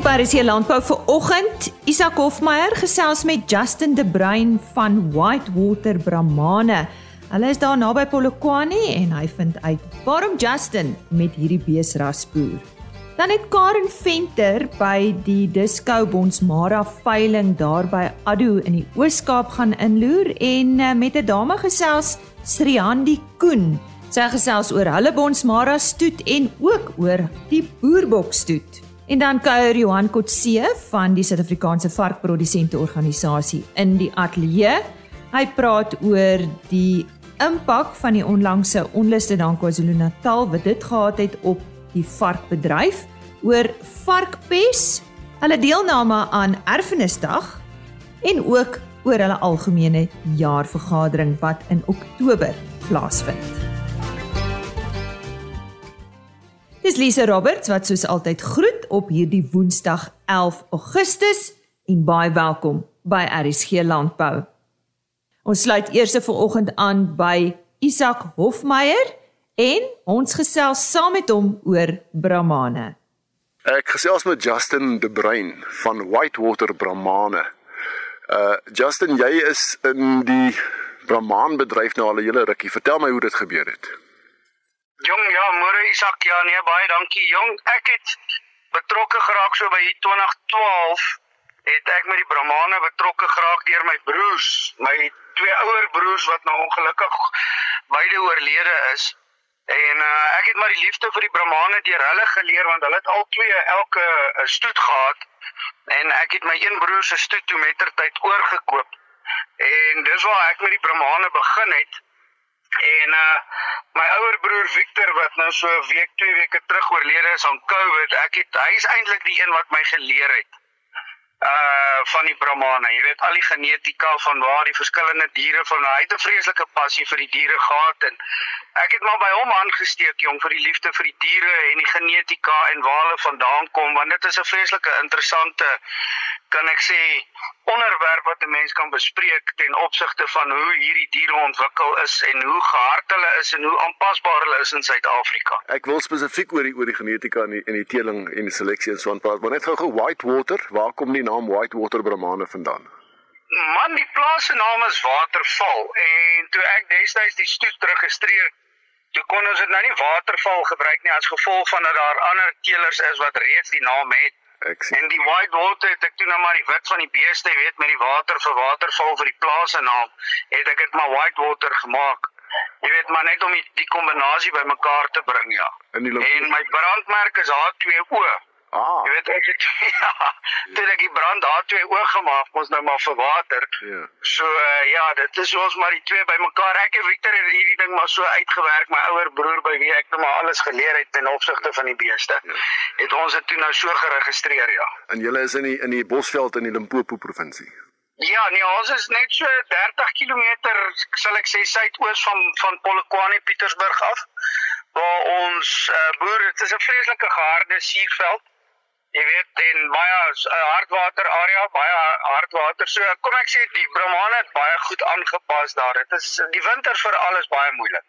Op RC Landbou vir oggend, Isak Hofmeyer gesels met Justin De Bruin van Whitewater Brahmane. Hulle is daar naby Polokwane en hy vind uit waarom Justin met hierdie beesras boer. Dan het Karen Venter by die Disco Bonsmara veiling daar by Addo in die Oos-Kaap gaan inloer en eh, met 'n dame gesels, Sriandi Koen. Sy gesels oor hulle Bonsmara stoet en ook oor die boerbok stoet. En dan kuier Johan Kotse van die Suid-Afrikaanse Varkprodusente Organisasie in die ateljee. Hy praat oor die impak van die onlangse onluste daar in KwaZulu-Natal wat dit gehad het op die varkbedryf, oor varkpes, hulle deelname aan Erfenisdag en ook oor hulle algemene jaarvergadering wat in Oktober plaasvind. Dis Lise Roberts wat soos altyd groet op hierdie Woensdag 11 Augustus en baie welkom by RSG Landbou. Ons sluit eers vir oggend aan by Isak Hofmeyer en ons gesels saam met hom oor Brahmane. Ek gesels met Justin De Bruin van Whitewater Brahmane. Uh Justin, jy is in die Brahman bedryf nou al 'n hele rukkie. Vertel my hoe dit gebeur het. Jong, ja, môre Isak, ja, nee, baie dankie. Jong, ek het betrokke geraak so by 2012 het ek met die Brahmane betrokke geraak deur my broers, my twee ouer broers wat nou ongelukkig beide oorlede is. En uh, ek het maar die liefde vir die Brahmane deur hulle geleer want hulle het al twee elke uh, stoet gehad en ek het my een broer se stoet toe mettertyd oorgekoop. En dis waar ek met die Brahmane begin het. En uh my ouer broer Victor wat nou so 'n week, twee weke terug oorlede is aan COVID, ek het hy is eintlik die een wat my geleer het. Uh van die Brahmane, jy weet al die genetika van waar die verskillende diere van hy het 'n vreeslike passie vir die diere gehad en ek het maar by hom aangesteek jong vir die liefde vir die diere en die genetika en waar hulle vandaan kom want dit is 'n vreeslike interessante kan ek sê onderwerp wat 'n mens kan bespreek ten opsigte van hoe hierdie diere ontwikkel is en hoe gehard hulle is en hoe aanpasbaar hulle is in Suid-Afrika. Ek wil spesifiek oor die oor die genetika en die en die teeling en die seleksie en so aan praat. Maar net gou-gou Whitewater, waar kom die naam Whitewater Brahmane vandaan? Man, die plaas se naam is Waterval en toe ek destyds die stoet registreer Jy kon ons dit nou nie waterval gebruik nie as gevolg van dat daar ander teelers is wat reeds die naam het. Ek sien. En die white water het ek toe nou maar die wit van die beeste weet met die water vir waterval vir die plaas se naam het ek dit maar white water gemaak. Jy weet maar net om die, die kombinasie bymekaar te bring ja. En my brandmerk is H2O. Ah. Jy weet ek het ja, dit ek die brand daar twee oë gemaak, ons nou maar vir water. Ja. So uh, ja, dit is ons maar die twee bymekaar. Ek en Victor het hierdie ding maar so uitgewerk, my ouer broer by wie ek nou maar alles geleer het ten opsigte van die beeste. Ja. Het ons dit toe nou so geregistreer, ja. En julle is in die in die Bosveld in die Limpopo provinsie. Ja, nee, ons is net so 30 km, sal ek sê suidoos van van Polokwane Pietersburg af. Waar ons uh, boer, dit is 'n vreeslike geharde suurveld jy weet en baie uh, hardwater area baie hardwater. So kom ek sê die Brahmane het baie goed aangepas daar. Dit is die winters vir alles baie moeilik.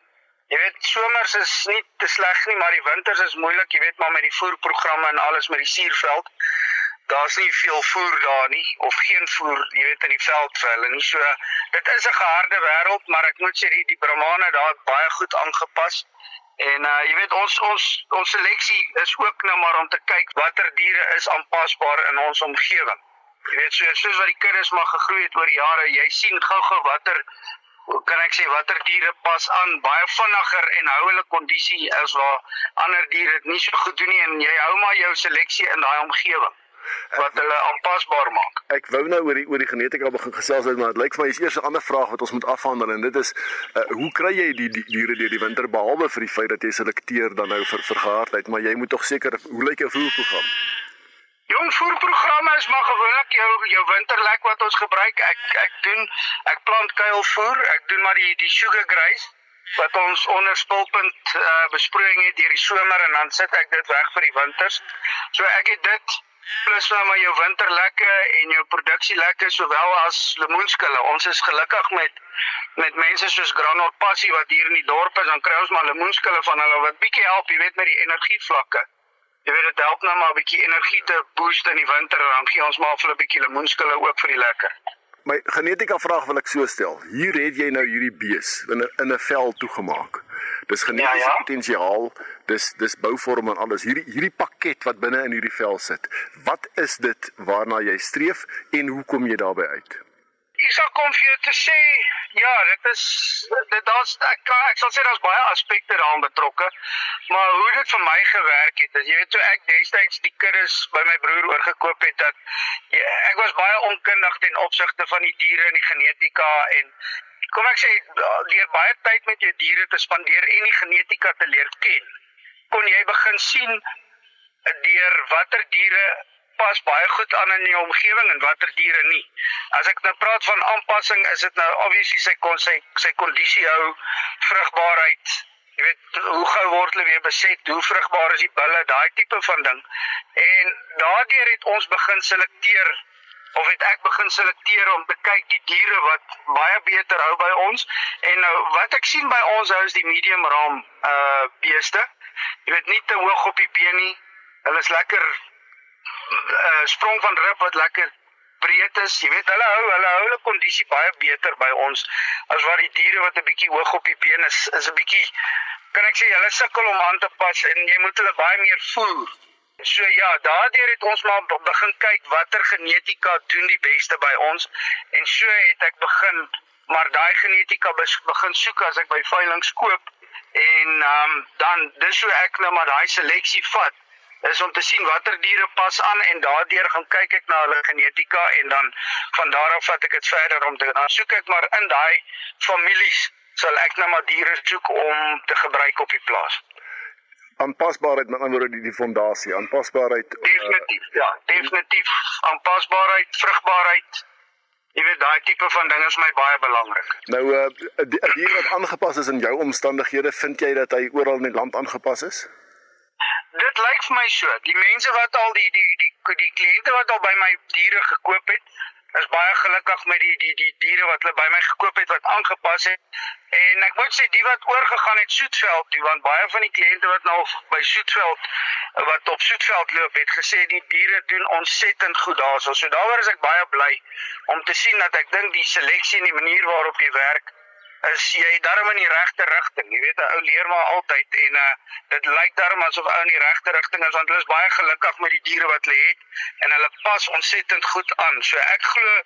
Jy weet somers is nie te sleg nie maar die winters is moeilik. Jy weet maar met die voerprogramme en alles met die suurveld. Daar's nie veel voer daar nie of geen voer jy weet in die veld vir hulle nie. So dit is 'n geharde wêreld maar ek moet sê die, die Brahmane daar baie goed aangepas En uh jy weet ons ons ons seleksie is ook nou maar om te kyk watter diere is aanpasbaar in ons omgewing. Jy weet so soos wat die kuddes maar gegroei het oor jare, jy sien gou-gou watter kan ek sê watter diere pas aan baie vinniger en hou hulle kondisie as waar ander diere dit nie so goed doen nie en jy hou maar jou seleksie in daai omgewing wat hulle aanpasbaar maak. Ek wou nou oor die oor die genetika begin gesels het, maar dit lyk vir my is eers 'n ander vraag wat ons moet afhandel en dit is uh, hoe kry jy die die diere deur die winter behalwe vir die feit dat jy selekteer dan nou vir vergaardheid, maar jy moet tog seker hoe lyk jou voerprogram? Jong voerprogramme is maar gewoonlik jou jou winterlek wat ons gebruik. Ek ek doen ek plant kuilvoer, ek doen maar die die sugar grass wat ons onder spulpunt uh, besproeiing het deur die somer en dan sit ek dit weg vir die winters. So ek het dit plus nou maar jou winterlekke en jou produksielekke sowel as lemoenskille. Ons is gelukkig met met mense soos Granot Passie wat hier in die dorp is, dan kry ons maar lemoenskille van hulle wat bietjie help, jy weet met die energievlakke. jy weet dit help nou maar 'n bietjie energie te boost in die winter dan gee ons maar vir 'n bietjie lemoenskille ook vir die lekker. My genetika vraag wil ek so stel. Hier het jy nou hierdie bees in 'n in 'n vel toegemaak. Dis genetiese ja, ja. potensiaal, dis dis bouvorm en alles. Hierdie hierdie pakket wat binne in hierdie vel sit. Wat is dit waarna jy streef en hoe kom jy daarbey uit? Sal kom vir jou te sê ja, dit is dit daar's ek ek sal sê daar's baie aspekte daaraan betrokke. Maar hoe dit vir my gewerk het, as jy weet toe ek destyds die kuddes by my broer oorgekoop het dat ja, ek was baie onkundig ten opsigte van die diere en die genetika en kom ek sê deur baie tyd met jou diere te spandeer en die genetika te leer ken, kon jy begin sien deur watter diere pas baie goed aan in die omgewing en watter diere nie. As ek nou praat van aanpassing, is dit nou obviously sy kon sy sy kondisie hou, vrugbaarheid, jy weet hoe gou word hulle weer beset, hoe vrugbaar is die bulle, daai tipe van ding. En daardeur het ons begin selekteer of het ek begin selekteer om te kyk die diere wat baie beter hou by ons en nou wat ek sien by ons hou is die medium ram uh beeste. Jy weet nie te hoog op die been nie. Hulle is lekker uh, sprong van rib wat lekker breed is. Jy weet hulle hou hulle hou hulle kondisie baie beter by ons as wat die diere wat 'n bietjie hoog op die been is is 'n bietjie kan ek sê hulle sukkel om aan te pas en jy moet hulle baie meer voer. So ja, daardeur het ons maar begin kyk watter genetika doen die beste by ons en so het ek begin maar daai genetika begin soek as ek by veiling koop en um, dan dis hoe ek nou maar daai seleksie vat is om te sien watter diere pas aan en daardeur gaan kyk ek na hulle genetika en dan van daar af vat ek dit verder om te dan soek ek maar in daai families sal ek nou maar diere soek om te gebruik op die plaas. Aanpasbaarheid met ander woorde die, die fondasie, aanpasbaarheid uh, definitief ja, definitief aanpasbaarheid, vrugbaarheid Jy weet daai tipe van dinge is my baie belangrik. Nou uh die dier wat aangepas is in jou omstandighede, vind jy dat hy oral in die land aangepas is? Dit lyk vir my so. Die mense wat al die die die die, kliënte wat al by my diere gekoop het, is baie gelukkig met die die die diere wat hulle by my gekoop het wat aangepas het. En ek moet sê die wat oorgegaan het Soetveld, die want baie van die kliënte wat nou by Soetveld wat op Soetveld loop het gesê die diere doen ontsettend goed daarso. So daaroor is ek baie bly om te sien dat ek dink die seleksie en die manier waarop jy werk is jy darm in die regte rigting. Jy weet 'n ou leer maar altyd en uh dit lyk darm asof ou in die regte rigting is want hulle is baie gelukkig met die diere wat hulle het en hulle pas ontsettend goed aan. So ek glo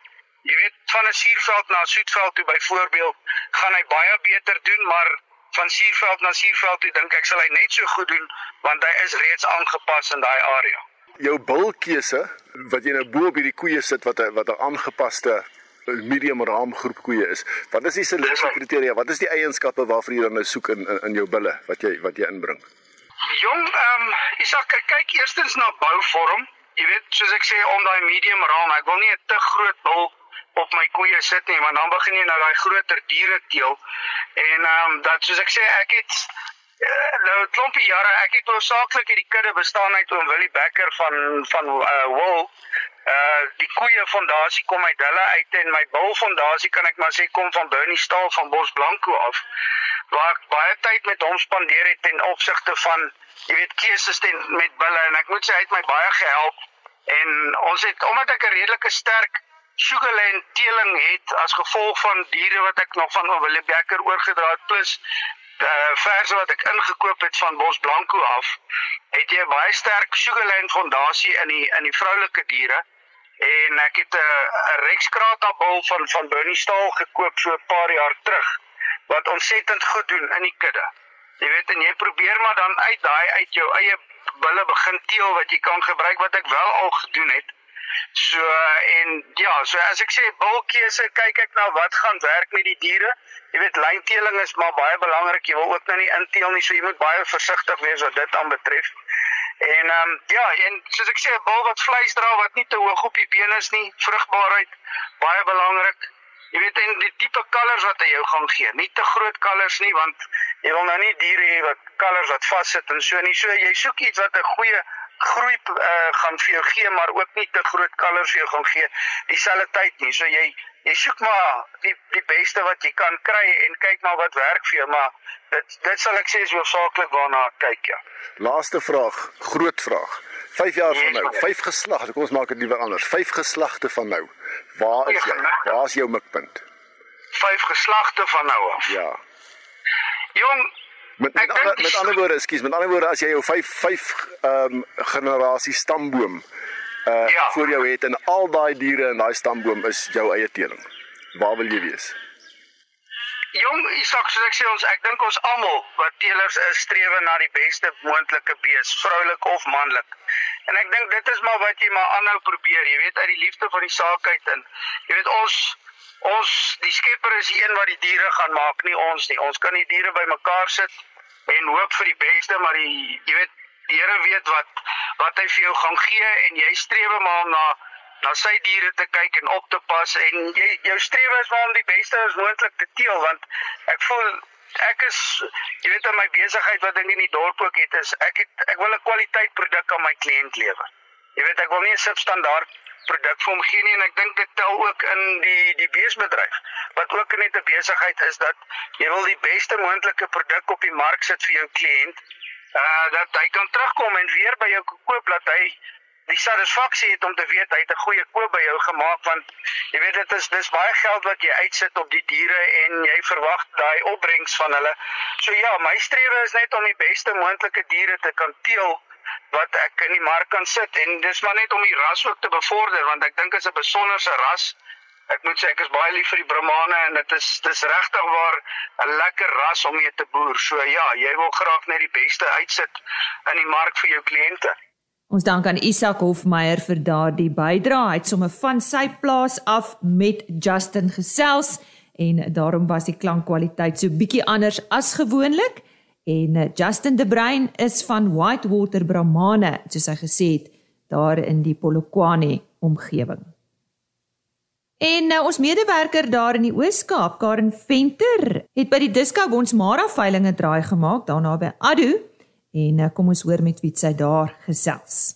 jy weet van 'n suurveld na 'n soetveld toe byvoorbeeld gaan hy baie beter doen, maar van suurveld na suurveld toe dink ek sal hy net so goed doen want hy is reeds aangepas in daai area. Jou bulkeuse wat jy nou bo op hierdie koeie sit wat 'n wat 'n aangepaste medium raam groep koeie is. Wat is die seleksie kriteria? Wat is die eienskappe waarvoor jy dan nou soek in, in in jou bulle wat jy wat jy inbring? Jong, ehm um, Isak, kyk eerstens na bouvorm. Jy weet, soos ek sê om daai medium raam, ek wil nie 'n te groot bul op my koeie sit nie, want dan begin jy nou daai groter diere teel. En ehm um, dat soos ek sê, ek het uh, nou 'n klompie jare, ek het hoofsaaklik hierdie kudde bestaan uit oom Willie Becker van van uh, Wool Uh die koeie fondasie kom uit hulle uit en my bul fondasie kan ek maar sê kom van Bernie Staal van Bos Blanco af waar ek baie tyd met hom spandeer het ten opsigte van jy weet keuses ten met bulle en ek moet sê hy het my baie gehelp. En ons het omdat ek 'n redelike sterk sugarland teeling het as gevolg van diere wat ek nog van Willie Becker oorgedra het plus uh verse wat ek ingekoop het van Bos Blanco af het jy baie sterk sugarland fondasie in die in die vroulike diere en ek het 'n Rex-krata bul van van Bernie Staal gekoop so 'n paar jaar terug wat ontsettend goed doen in die kudde. Jy weet en jy probeer maar dan uit daai uit jou eie bulle begin teel wat jy kan gebruik wat ek wel al gedoen het. So en ja, so as ek sê bulkeuse, kyk ek na wat gaan werk met die diere. Jy weet lynteeling is maar baie belangrik. Jy wil ook nou nie inteel nie, so jy moet baie versigtig wees wat dit aanbetref. En ehm um, ja, en soos ek sê, 'n bal wat vleis dra wat nie te hoog op die bene is nie, vrugbaarheid baie belangrik. Jy weet en die tipe kalvers wat hy jou gaan gee, nie te groot kalvers nie want jy wil nou nie diere hê wat kalvers wat vassit en so nie. So jy soek iets wat 'n goeie groei uh, gaan vir jou gee, maar ook nie te groot kalvers vir jou gaan gee dieselfde tyd nie. So jy jy soek maar die die beste wat jy kan kry en kyk maar wat werk vir jou, maar dit dit sal ek sê is hoofsaaklik waarna ek kyk ja. Laaste vraag, groot vraag. 5 jaar van nou, 5 geslagte, kom ons maak dit liewer anders. 5 geslagte van nou. Waar is jy? Waar is jou mikpunt? 5 geslagte van nou af. Ja. Jong, met met, ander, met ander woorde, ekskuus, met ander woorde as jy jou 5 5 ehm um, generasie stamboom uh ja. voor jou het en al daai diere in daai stamboom is jou eie teeling. Waar wil jy wees? Jong, Isak, soos ek sê ons ek dink ons almal wat teelers is, streef na die beste moontlike bees, vroulik of manlik. En ek dink dit is maar wat jy maar aanhou probeer. Jy weet uit die liefde van die saak uit en jy weet ons ons die skepper is die een wat die diere gaan maak, nie ons nie. Ons kan die diere bymekaar sit en hoop vir die beste, maar die jy weet die Here weet wat wat hy vir jou gaan gee en jy streef maar om na na sy diere te kyk en op te pas en jy jou strewe is om die beste as moontlik te teel want ek voel ek is jy weet in my besigheid wat ek in die dorp ook het is ek het ek wil 'n kwaliteit produk aan my kliënt lewer. Jy weet ek wil nie 'n substandaard produk vir hom gee nie en ek dink dit tel ook in die die beesbedryf wat ook net 'n besigheid is dat jy wil die beste moontlike produk op die mark sit vir jou kliënt uh dat hy kan terugkom en weer by jou koop dat hy die satisfaksie het om te weet hy het 'n goeie koop by jou gemaak want jy weet dit is dis baie geld wat jy uitsit op die diere en jy verwag daai opbrengs van hulle. So ja, my strewe is net om die beste moontlike diere te kan teel wat ek in die mark kan sit en dis maar net om die ras ook te bevorder want ek dink dit is 'n besonderse ras. Ek moet sê ek is baie lief vir die Brahmane en dit is dis regtig waar 'n lekker ras om mee te boer. So ja, jy wil graag net die beste uitsit in die mark vir jou kliënte. Ons dank aan Isak Hofmeyer vir daardie bydrae. Hy het sommer van sy plaas af met Justin gesels en daarom was die klankkwaliteit so bietjie anders as gewoonlik. En Justin De Bruin is van Whitewater Brahmane, soos hy gesê het, daar in die Polokwane omgewing. En nou ons medewerker daar in die Oos-Kaap, Karen Venter, het by die Disco Bonsmara veilinge draai gemaak daarna by Adu en eh, kom ons hoor met wie sy daar gesels.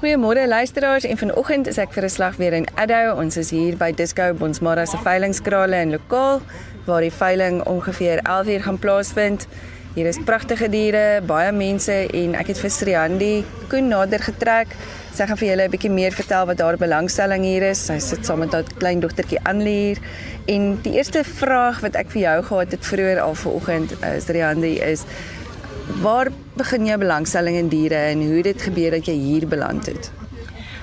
Goeiemôre luisteraars en vanoggend is ek vir 'n slag weer in Addo. Ons is hier by Disco Bonsmara se veilingskrale in lokaal waar die veiling ongeveer 11 uur gaan plaasvind. Hier is pragtige diere, baie mense en ek het vir Sriandi Koen nader getrek. Sy gaan vir julle 'n bietjie meer vertel wat daar belangstelling hier is. Sy sit saam met haar kleindogtertjie Anlier. En die eerste vraag wat ek vir jou gehad het vroeër al vanoggend, uh, Sriandi is Waar begin jou belangstelling in diere en hoe dit gebeur dat jy hier beland het?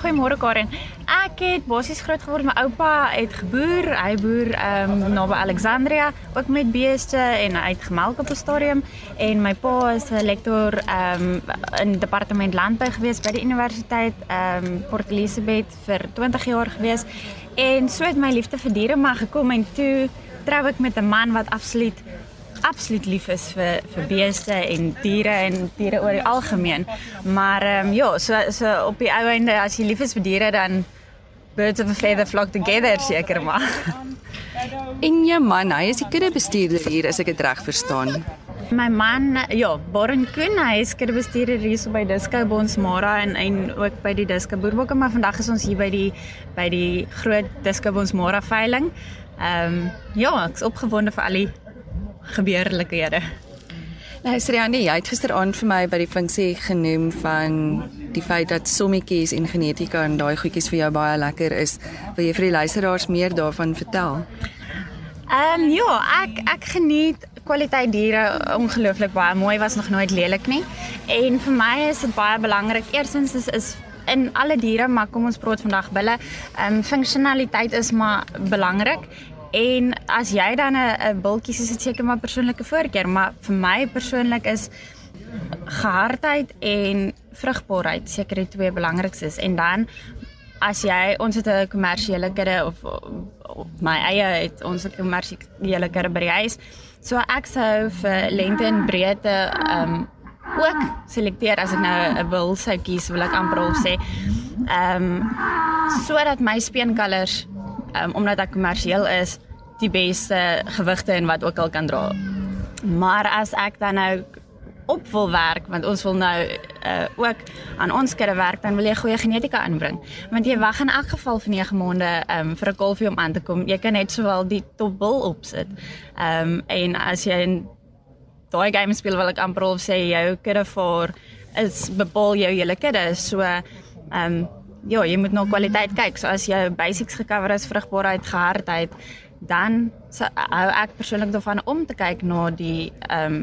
Goeiemôre Karen. Ek het basies groot geword. My oupa het geboer. Hy boer ehm um, naby Alexandria, ook met beeste en hy het gemelk op 'n stadium en my pa is 'n lektor ehm um, in departement landbou gewees by die universiteit ehm um, Port Elizabeth vir 20 jaar gewees. En so het my liefde vir diere maar gekom en toe trou ek met 'n man wat absoluut absoluut lief is vir vir beeste en diere en diere oor die algemeen. Maar ehm um, ja, so so op die ou einde as jy lief is vir diere dan birds of a feather flock together seker maar. En jou man, hy is die kudde bestuurder hier as ek dit reg verstaan. My man, ja, Boren Koen, hy is kudde bestuurder hier so by Disco Bonsmara en en ook by die Disco Boerbokke, maar vandag is ons hier by die by die groot Disco Bonsmara veiling. Ehm um, ja, ek's opgewonde vir al die gebeurlikhede. Nou Sriandi, jy het gisteraand vir my by die funksie genoem van die feit dat sommetjies en genetika en daai goedjies vir jou baie lekker is. Wil jy vir die luisteraars meer daarvan vertel? Ehm um, ja, ek ek geniet kwaliteit diere ongelooflik baie. Mooi was nog nooit lelik nie. En vir my is dit baie belangrik. Eerstens is is in alle diere, maar kom ons praat vandag bulle. Ehm um, funksionaliteit is maar belangrik En as jy dan 'n bultjie is dit seker maar persoonlike voorkeur, maar vir my persoonlik is gehardheid en vrugbaarheid seker die twee belangrikstes. En dan as jy ons het 'n kommersiële kudde of, of my eie het ons 'n kommersiële kudde by die huis. So ek sou vir lengte en breedte um, ook selekteer as ek nou 'n bul sou kies, wil ek amper al sê. Um, sodat my speenkalvers um, omdat ek kommersieel is, die beste gewigte en wat ook al kan dra. Maar as ek dan nou op wil werk want ons wil nou uh, ook aan ons kudde werk, dan wil jy goeie genetika inbring. Want jy wag in elk geval vir 9 maande um, vir 'n kalfie om aan te kom. Jy kan net sowel die topbil opsit. Ehm um, en as jy in daai game speel wil ek amper al sê jou kudde vir is bepaal jou hele kudde. So ehm um, ja, jy moet na kwaliteit kyk. So as jou basics gecover is, vrugbaarheid, gehardheid, dan so, hou ek persoonlik daarvan om te kyk na die ehm um,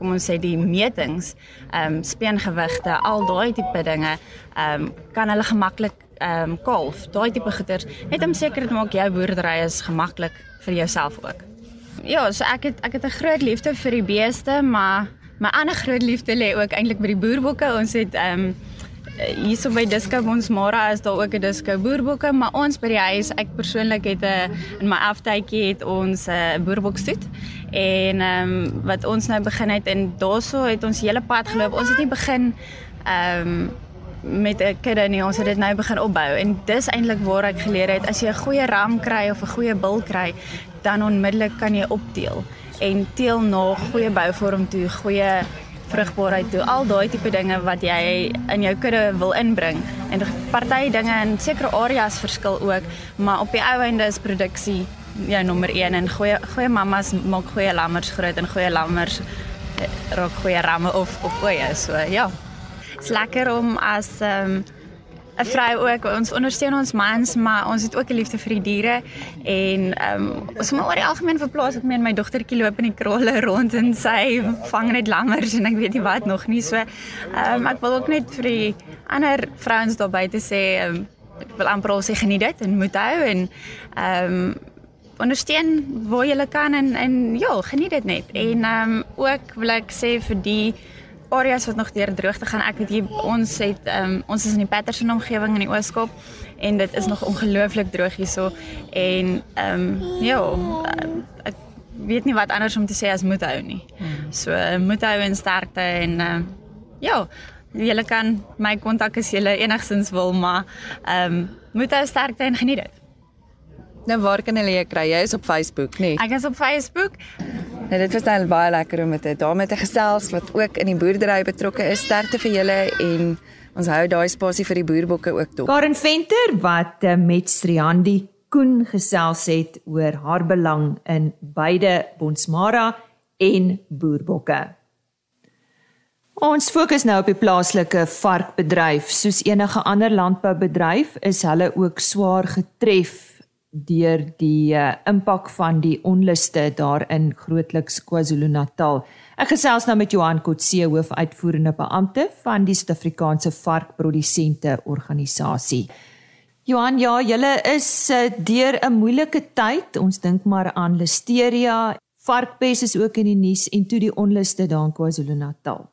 kom ons sê die metings, ehm um, speengewigte, al daai tipe dinge, ehm um, kan hulle gemaklik ehm um, kalf. Daai tipe goeders net om seker te maak jou boerdery is gemaklik vir jouself ook. Ja, so ek het ek het 'n groot liefde vir die beeste, maar my ander groot liefde lê ook eintlik by die boerbokke. Ons het ehm um, hierso by Disco ons Mara is daar ook 'n Disco boerbokke, maar ons by die huis, ek persoonlik het 'n in my aftydjie het ons 'n uh, boerbokstoet en ehm um, wat ons nou begin het en daaroor het ons hele pad geloop. Ons het nie begin ehm um, met 'n kudde nie, ons het dit nou begin opbou en dis eintlik waar ek geleer het as jy 'n goeie ram kry of 'n goeie bil kry, dan onmiddellik kan jy opteel en teel na goeie bouvorm toe, goeie vrugbaarheid toe, al daai tipe dinge wat jy in jou kudde wil inbring. En party dinge in sekere areas verskil ook, maar op die ou einde is produksie jou nommer 1 en goeie goeie mammas maak goeie lammers groot en goeie lammers eh, raak goeie ramme of of oeye. So ja. Dit's lekker om as ehm um, 'n vrou ook. Ons ondersteun ons mans, maar ons het ook 'n liefde vir die diere en ehm um, ons moet oor die algemeen verplaas ek meen my dogtertjie loop in die kralle rond en sy vang net lammers en ek weet nie wat nog nie. So ehm um, ek wil ook net vir die ander vrouens daar buite sê ehm um, ek wil amper al sê geniet dit en moet hou en ehm um, ondersteun waar jy kan en en ja, geniet dit net. En ehm um, ook wil ek sê vir die areas wat nog deur droogte gaan. Ek weet hier ons het um, ons is in die Patterson omgewing in die Ooskaap en dit is nog ongelooflik droog hierso en ehm um, ja, ek weet nie wat anders om te sê as moet hou nie. So moet hou en sterkte en uh, ja, julle kan my kontak as julle enigstens wil, maar ehm um, moet hou sterkte en geniet dit. Nou waar kan hulle jou kry? Jy is op Facebook, nee. Ek is op Facebook. Nou dit was dan baie lekker om met 'n dame te gesels wat ook in die boerdery betrokke is. Sterkte vir julle en ons hou daai spasie vir die boerbokke ook dop. Karen Venter wat eh, met Striandi Koen gesels het oor haar belang in beide Bonsmara en boerbokke. Ons fokus nou op die plaaslike varkbedryf. Soos enige ander landboubedryf is hulle ook swaar getref deur die uh, impak van die onluste daar in Grootliks KwaZulu-Natal. Ek gesels nou met Johan Kotse, hoofuitvoerende beampte van die Suid-Afrikaanse Varkprodusente Organisasie. Johan, ja, julle is uh, deur 'n moeilike tyd. Ons dink maar aan listeria, varkpes is ook in die nuus en toe die onluste daar in KwaZulu-Natal.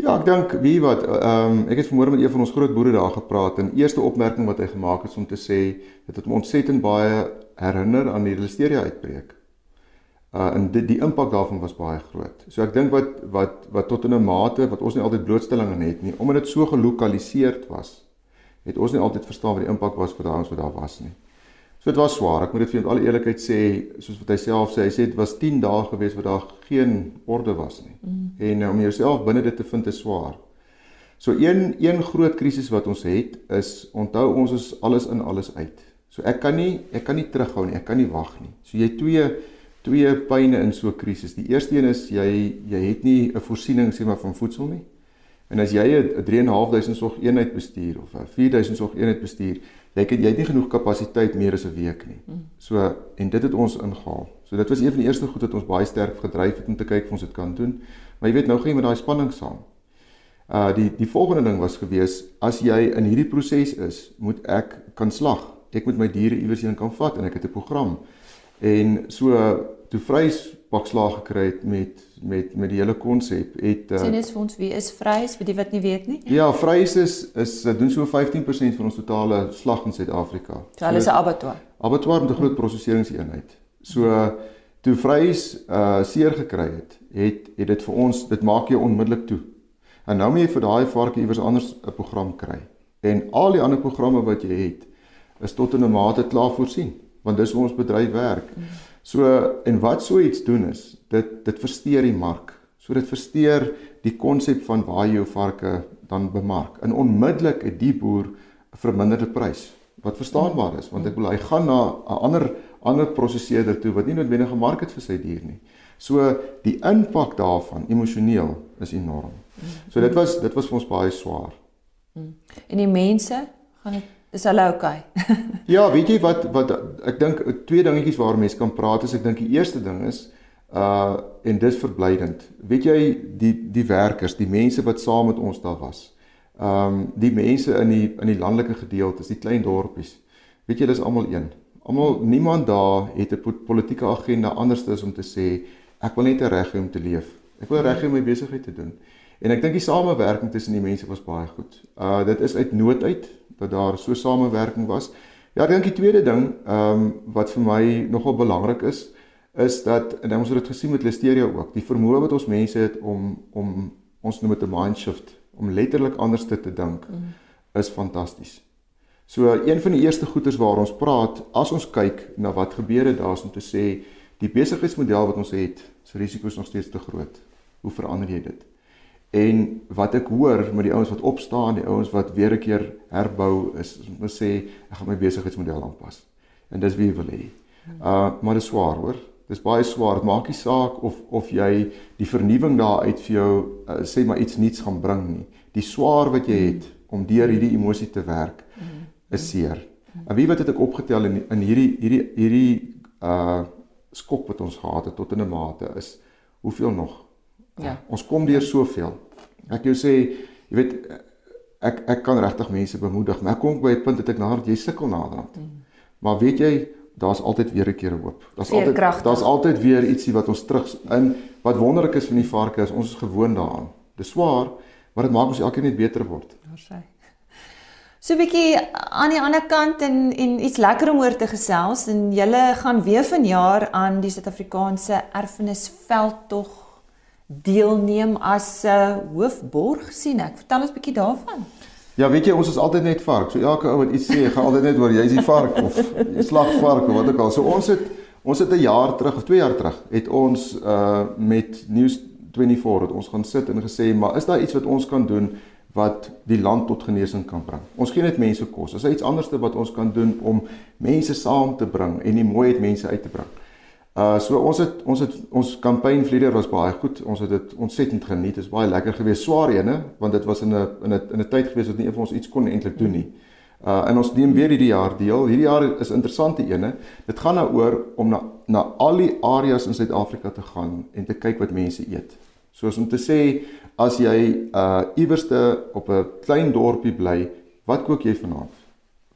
Ja, ek dink wie wat ehm um, ek het vanmôre met een van ons groot boere daar gepraat en eerste opmerking wat hy gemaak het is om te sê dit het hom ontsettend baie herinner aan die listeria uitbreek. Uh en die die impak daarvan was baie groot. So ek dink wat wat wat tot in 'n mate wat ons nie altyd blootstelling aan het nie, omdat dit so gelokaliseer was, het ons nie altyd verstaan wat die impak was vir daai ons wat daar was nie. So dit was swaar. Ek moet dit vir julle al eerlikheid sê, soos wat hy self sê, hy sê dit was 10 dae gewees waar daar geen orde was nie. Mm. En uh, om jouself binne dit te vind is swaar. So een een groot krisis wat ons het is onthou ons is alles in alles uit. So ek kan nie ek kan nie terughou nie, ek kan nie wag nie. So jy twee twee pyne in so 'n krisis. Die eerste een is jy jy het nie 'n voorsiening sê maar van voedsel nie. En as jy 'n 3.500 sorg eenheid bestuur of 'n 4000 sorg eenheid bestuur, jy het jy het nie genoeg kapasiteit meer as 'n week nie. Mm. So en dit het ons ingehaal. So dit was een van die eerste goed wat ons baie sterk gedryf het om te kyk of ons dit kan doen. Maar jy weet nou gaan jy met daai spanning saam. Uh die die volgende ding was gewees as jy in hierdie proses is, moet ek kan slag. Ek moet my diere iewers heen kan vat en ek het 'n program. En so toe vrys pak slaag gekry het met met met die hele konsep het uh, Sien eens vir ons wie is Vrys vir die wat nie weet nie. Ja, Vrys is is doen so 15% van ons totale slag in Suid-Afrika. So hulle is 'n abattoir. Abattoir met 'n groot proseseringseenheid. So toe Vrys uh seer gekry het, het het dit vir ons dit maak jou onmiddellik toe. En nou moet jy vir daai varkie iewers anders 'n program kry. En al die ander programme wat jy het is tot in 'n mate klaar voorsien, want dis hoe ons bedryf werk. Mm. So en wat so iets doen is, dit dit versteur die mark. So dit versteur die konsep van waar jy jou varke dan bemark. En onmiddellik het die boer 'n verminderde prys wat verstaanbaar is want ek bedoel hy gaan na 'n ander ander prosesseerder toe wat nie noodwendig 'n mark het vir sy dier nie. So die impak daarvan emosioneel is enorm. So dit was dit was vir ons baie swaar. En die mense gaan dit is hulle okay. ja, weet jy wat wat ek dink twee dingetjies waar mense kan praat is ek dink die eerste ding is uh en dis verblydend. Weet jy die die werkers, die mense wat saam met ons daar was ehm um, die mense in die in die landelike gedeeltes, die klein dorpies. Weet jy, dis almal een. Almal niemand daar het 'n politieke agenda anders as om te sê ek wil net 'n reg hê om te leef. Ek wil reg hê om my besigheid te doen. En ek dink die samewerking tussen die mense was baie goed. Uh dit is uit nood uit dat daar so samewerking was. Ja, ek dink die tweede ding ehm um, wat vir my nogal belangrik is is dat en ons het dit gesien met Listeria ook, die vermoë wat ons mense het om om ons noem dit 'n mind shift om letterlik anders te, te dink mm. is fantasties. So een van die eerste goeters waar ons praat as ons kyk na wat gebeur het daar is om te sê die besigheidsmodel wat ons het, se risiko's nog steeds te groot. Hoe verander jy dit? En wat ek hoor met die ouens wat opstaan, die ouens wat weer 'n keer herbou is, om te sê ek gaan my besigheidsmodel aanpas. En dis wie wil hê. Uh maar dit is swaar hoor. Dis baie swaar. Dit maak nie saak of of jy die vernuwing daar uit vir jou uh, sê maar iets nuuts gaan bring nie. Die swaar wat jy het om deur hierdie emosie te werk is seer. En wie weet het ek opgetel in in hierdie hierdie hierdie uh skok wat ons gehad het tot in 'n mate is hoeveel nog? Ja. Uh, ons kom deur soveel. Ek jou sê, jy weet ek ek kan regtig mense bemoedig, maar ek kom by 'n punt dat ek nader jy sukkel naderhand. Mm. Maar weet jy daar's altyd weer 'n keer hoop. Daar's altyd daar's altyd weer ietsie wat ons terug in wat wonderlik is van die varke is ons is gewoond daaraan. Dis swaar, maar dit maak ons elke keer net beter word. Daarsy. So 'n bietjie aan die ander kant en en iets lekker om oor te gesels en julle gaan weer vanjaar aan die Suid-Afrikaanse Erfenisveldtog deelneem as 'n uh, hoofborg sien ek. Vertel ons 'n bietjie daarvan. Ja, weet jy, ons is altyd net vark. So elke ou wat iets sê, gaan altyd net oor jy's die vark of jy slag vark of wat ook al. So ons het ons het 'n jaar terug of 2 jaar terug het ons uh met News 24 het ons gaan sit en gesê, maar is daar iets wat ons kan doen wat die land tot genesing kan bring? Ons gee net mense kos. Is daar iets anderste wat ons kan doen om mense saam te bring en die mooiheid mense uit te bring? Uh so ons het ons het ons kampanje vleder was baie goed. Ons het dit ontsettend geniet. Dit is baie lekker geweest. Swaar ene, want dit was in 'n in 'n in 'n tyd geweest wat nie een van ons iets kon eintlik doen nie. Uh en ons neem weer hierdie jaar deel. Hierdie jaar is interessante ene. Dit gaan nou oor om na na al die areas in Suid-Afrika te gaan en te kyk wat mense eet. Soos om te sê as jy uh iewerste op 'n klein dorpie bly, wat kook jy vanaand?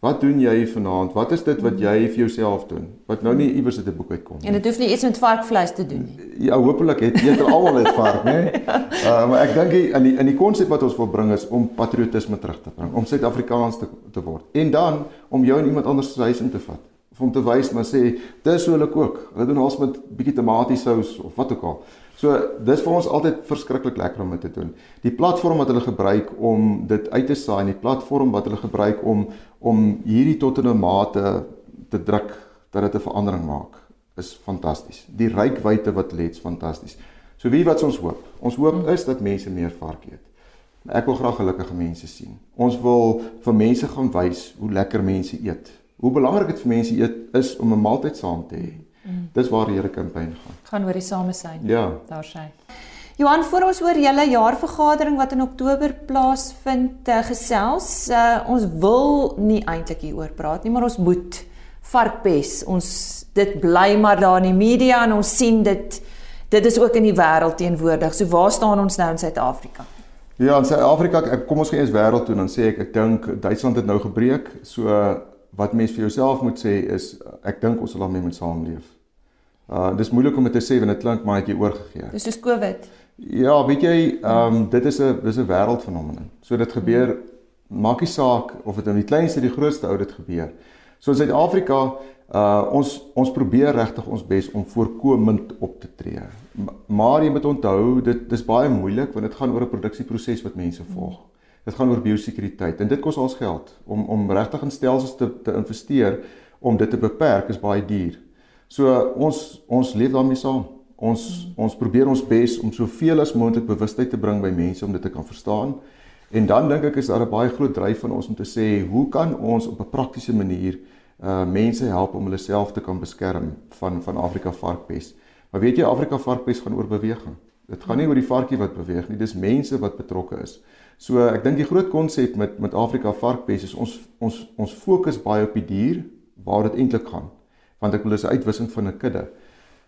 Wat doen jy vanaand? Wat is dit wat jy vir jouself doen? Wat nou nie iewers uit 'n boek uitkom nie. En dit hoef nie iets met varkvleis te doen nie. Ja, hopelik het jy dit almal net vark, né? Uh maar ek dink in die in die konsep wat ons wil bring is om patriotisme terug te bring, om Suid-Afrikaans te te word. En dan om jou en iemand anders se huis in te vat. Om te wys maar sê, dis hoe hulle kook. Hulle doen alles met bietjie tomatiesous of wat ook al. So dis vir ons altyd verskriklik lekker om dit te doen. Die platform wat hulle gebruik om dit uit te saai, die platform wat hulle gebruik om om hierdie tot in 'n mate te druk dat dit 'n verandering maak, is fantasties. Die rykwyte wat lê, is fantasties. So wie wat ons hoop? Ons hoop is dat mense meer vark eet. Ek wil graag gelukkige mense sien. Ons wil vir mense gaan wys hoe lekker mense eet. Hoe belangrik dit vir mense eet is om 'n maaltyd saam te hê. Mm. Dis waar die Here kampanje gaan. Gaan oor die samesyn. Ja. Daar sê. Johan, voor ons oor julle jaarvergadering wat in Oktober plaasvind, uh, gesels, uh, ons wil nie eintlik hieroor praat nie, maar ons moet varkpes. Ons dit bly maar daar in die media en ons sien dit dit is ook in die wêreld teenwoordig. So waar staan ons nou in Suid-Afrika? Ja, in Suid-Afrika, kom ons gaan eers wêreld toe dan sê ek ek dink Duitsland het nou gebreek. So wat mens vir jouself moet sê is ek dink ons sal daarmee moet saamleef. Uh dis moeilik om dit te sê want dit klink maar net jy oorgegee. Dis soos COVID. Ja, weet jy, ehm um, dit is 'n dis 'n wêreldfenomeen. So dit gebeur hmm. maak nie saak of dit in die kleinste of die grootste ou dit gebeur. So in Suid-Afrika, uh ons ons probeer regtig ons bes om voorkomend op te tree. Maar jy moet onthou, dit dis baie moeilik want dit gaan oor 'n produksieproses wat mense volg. Dit gaan oor biosekuriteit en dit kos ons geld om om regtig in stelsels te te investeer om dit te beperk is baie duur. So ons ons leef daarmee saam. Ons ons probeer ons bes om soveel as moontlik bewustheid te bring by mense om dit te kan verstaan. En dan dink ek is daar 'n baie groot dryf van ons om te sê, hoe kan ons op 'n praktiese manier uh mense help om hulle self te kan beskerm van van Afrika varkpes? Maar weet jy Afrika varkpes gaan oor beweging. Dit gaan nie oor die varkie wat beweeg nie, dis mense wat betrokke is. So ek dink die groot konsep met met Afrika varkpes is ons ons ons fokus baie op die dier waar dit eintlik gaan. Want ek wil dis 'n uitwissing van 'n kudde.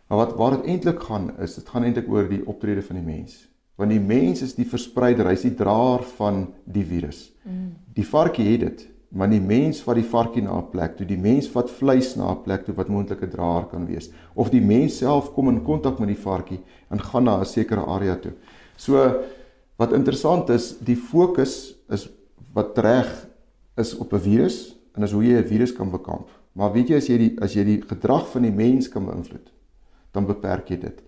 Maar wat waar dit eintlik gaan is, dit gaan eintlik oor die optrede van die mens. Want die mens is die verspreider, hy's die draer van die virus. Mm. Die varkie het dit, maar die mens vat die varkie na 'n plek toe, die mens vat vleis na 'n plek toe wat moontlik 'n draer kan wees, of die mens self kom in kontak met die varkie en gaan na 'n sekere area toe. So wat interessant is, die fokus is wat reg is op 'n virus en is hoe jy 'n virus kan bekamp. Maar weet jy as jy die as jy die gedrag van die mens kan beïnvloed, dan beperk jy dit.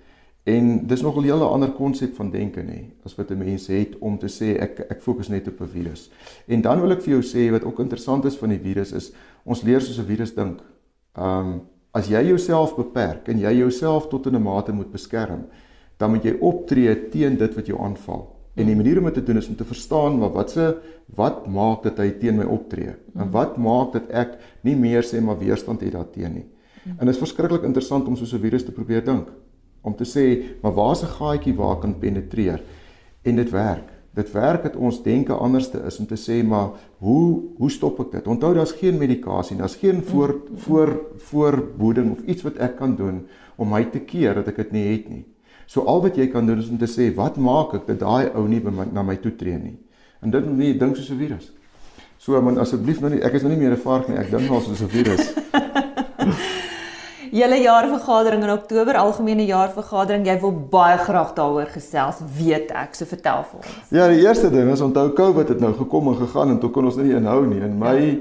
En dis nog 'n hele ander konsep van denke nê, as wat 'n mens het om te sê ek ek fokus net op 'n virus. En dan wil ek vir jou sê wat ook interessant is van die virus is ons leer soos 'n virus dink. Um as jy jouself beperk en jy jouself tot 'n mate moet beskerm, dan moet jy optree teen dit wat jou aanval. En die manier om dit te doen is om te verstaan maar wat se wat maak dat hy teen my optree? En wat maak dat ek nie meer sê maar weerstand het daarteenoor nie? En dit is verskriklik interessant om so 'n virus te probeer dink. Om te sê, maar waar's 'n gaatjie waar kan penetreer? En dit werk. Dit werk dat ons denke anderste is om te sê, maar hoe hoe stop ek dit? Onthou daar's geen medikasie, daar's geen voor voor voorboeding of iets wat ek kan doen om my te keer dat ek dit nie het nie. So al wat jy kan doen is om te sê, wat maak ek dat daai ou nie my, na my toe tree nie? En dit moet nie dink soos 'n virus. So man asseblief nou nie, ek is nou nie meer 'n vark nie, ek dink nou soos 'n virus. julle jaarvergadering in Oktober, algemene jaarvergadering. Jy wil baie graag daaroor gesels, weet ek. So vertel vir ons. Ja, die eerste ding is onthou COVID het nou gekom en gegaan en toe kon ons nie inhou nie. In my ja.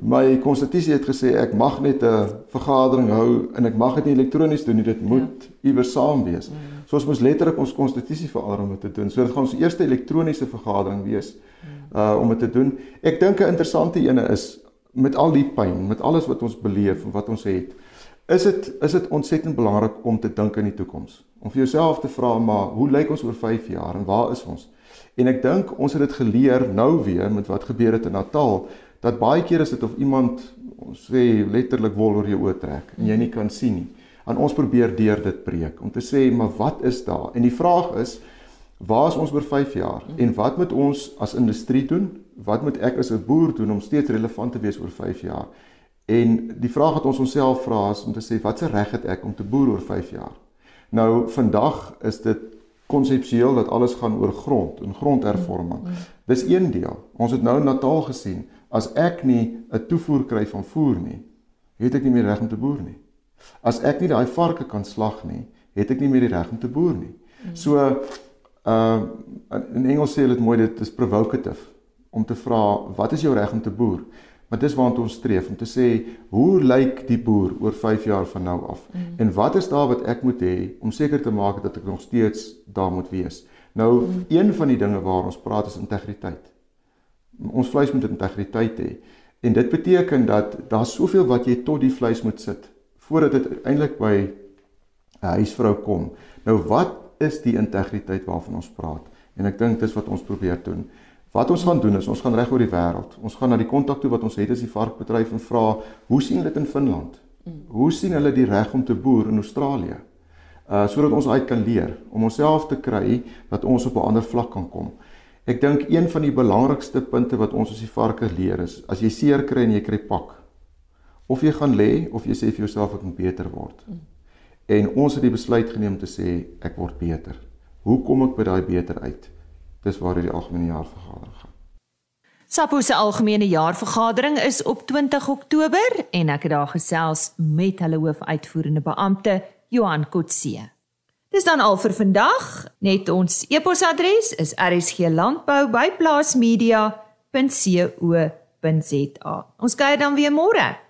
my konstitusie het gesê ek mag net 'n vergadering hou en ek mag dit nie elektronies doen nie. Dit moet ja. iewers saam wees. Mm. So ons moes letterlik ons konstitusie verander om dit te doen. So dit gaan ons eerste elektroniese vergadering wees mm. uh om dit te doen. Ek dink 'n interessante ene is met al die pyn, met alles wat ons beleef en wat ons het is dit is dit ontsettend belangrik om te dink aan die toekoms. Om vir jouself te vra maar hoe lyk ons oor 5 jaar en waar is ons? En ek dink ons het dit geleer nou weer met wat gebeur het in Natal dat baie keer is dit of iemand ons sê letterlik wol oor jou oë trek en jy nie kan sien nie. En ons probeer deur dit preek om te sê maar wat is daar? En die vraag is waar is ons oor 5 jaar? En wat moet ons as industrie doen? Wat moet ek as 'n boer doen om steeds relevant te wees oor 5 jaar? En die vraag wat ons onsself vra is om te sê watse reg het ek om te boer oor 5 jaar? Nou vandag is dit konseptueel dat alles gaan oor grond en grondhervorming. Dis een deel. Ons het nou in Natal gesien as ek nie 'n toevoer kry van voer nie, het ek nie meer reg om te boer nie. As ek nie daai varke kan slag nie, het ek nie meer die reg om te boer nie. So uh in Engels sê hulle dit mooi dit is provocative om te vra wat is jou reg om te boer? Maar dis waartoe ons streef om te sê hoe lyk die boer oor 5 jaar van nou af? Mm. En wat is daar wat ek moet hê om seker te maak dat ek nog steeds daar moet wees? Nou mm. een van die dinge waar ons praat is integriteit. Ons vleis moet integriteit hê. En dit beteken dat daar soveel wat jy tot die vleis moet sit voordat dit uiteindelik by 'n huisvrou kom. Nou wat is die integriteit waarvan ons praat? En ek dink dis wat ons probeer doen. Wat ons gaan doen is ons gaan reg oor die wêreld. Ons gaan na die kontak toe wat ons het as die varkbedryf en vra, hoe sien dit in Finland? Hoe sien hulle die reg om te boer in Australië? Uh sodat ons uit kan leer om onsself te kry dat ons op 'n ander vlak kan kom. Ek dink een van die belangrikste punte wat ons as die varke leer is as jy seer kry en jy kry pak of jy gaan lê of jy sê vir jouself ek moet beter word. En ons het die besluit geneem te sê ek word beter. Hoe kom ek by daai beter uit? Dis waar die algemene jaarvergadering gaan. SAPO se algemene jaarvergadering is op 20 Oktober en ek het daar gesels met hulle hoofuitvoerende beampte Johan Kotse. Dis dan al vir vandag. Net ons e-posadres is rsglandbou@plaasmedia.co.za. Ons kyk dan weer môre.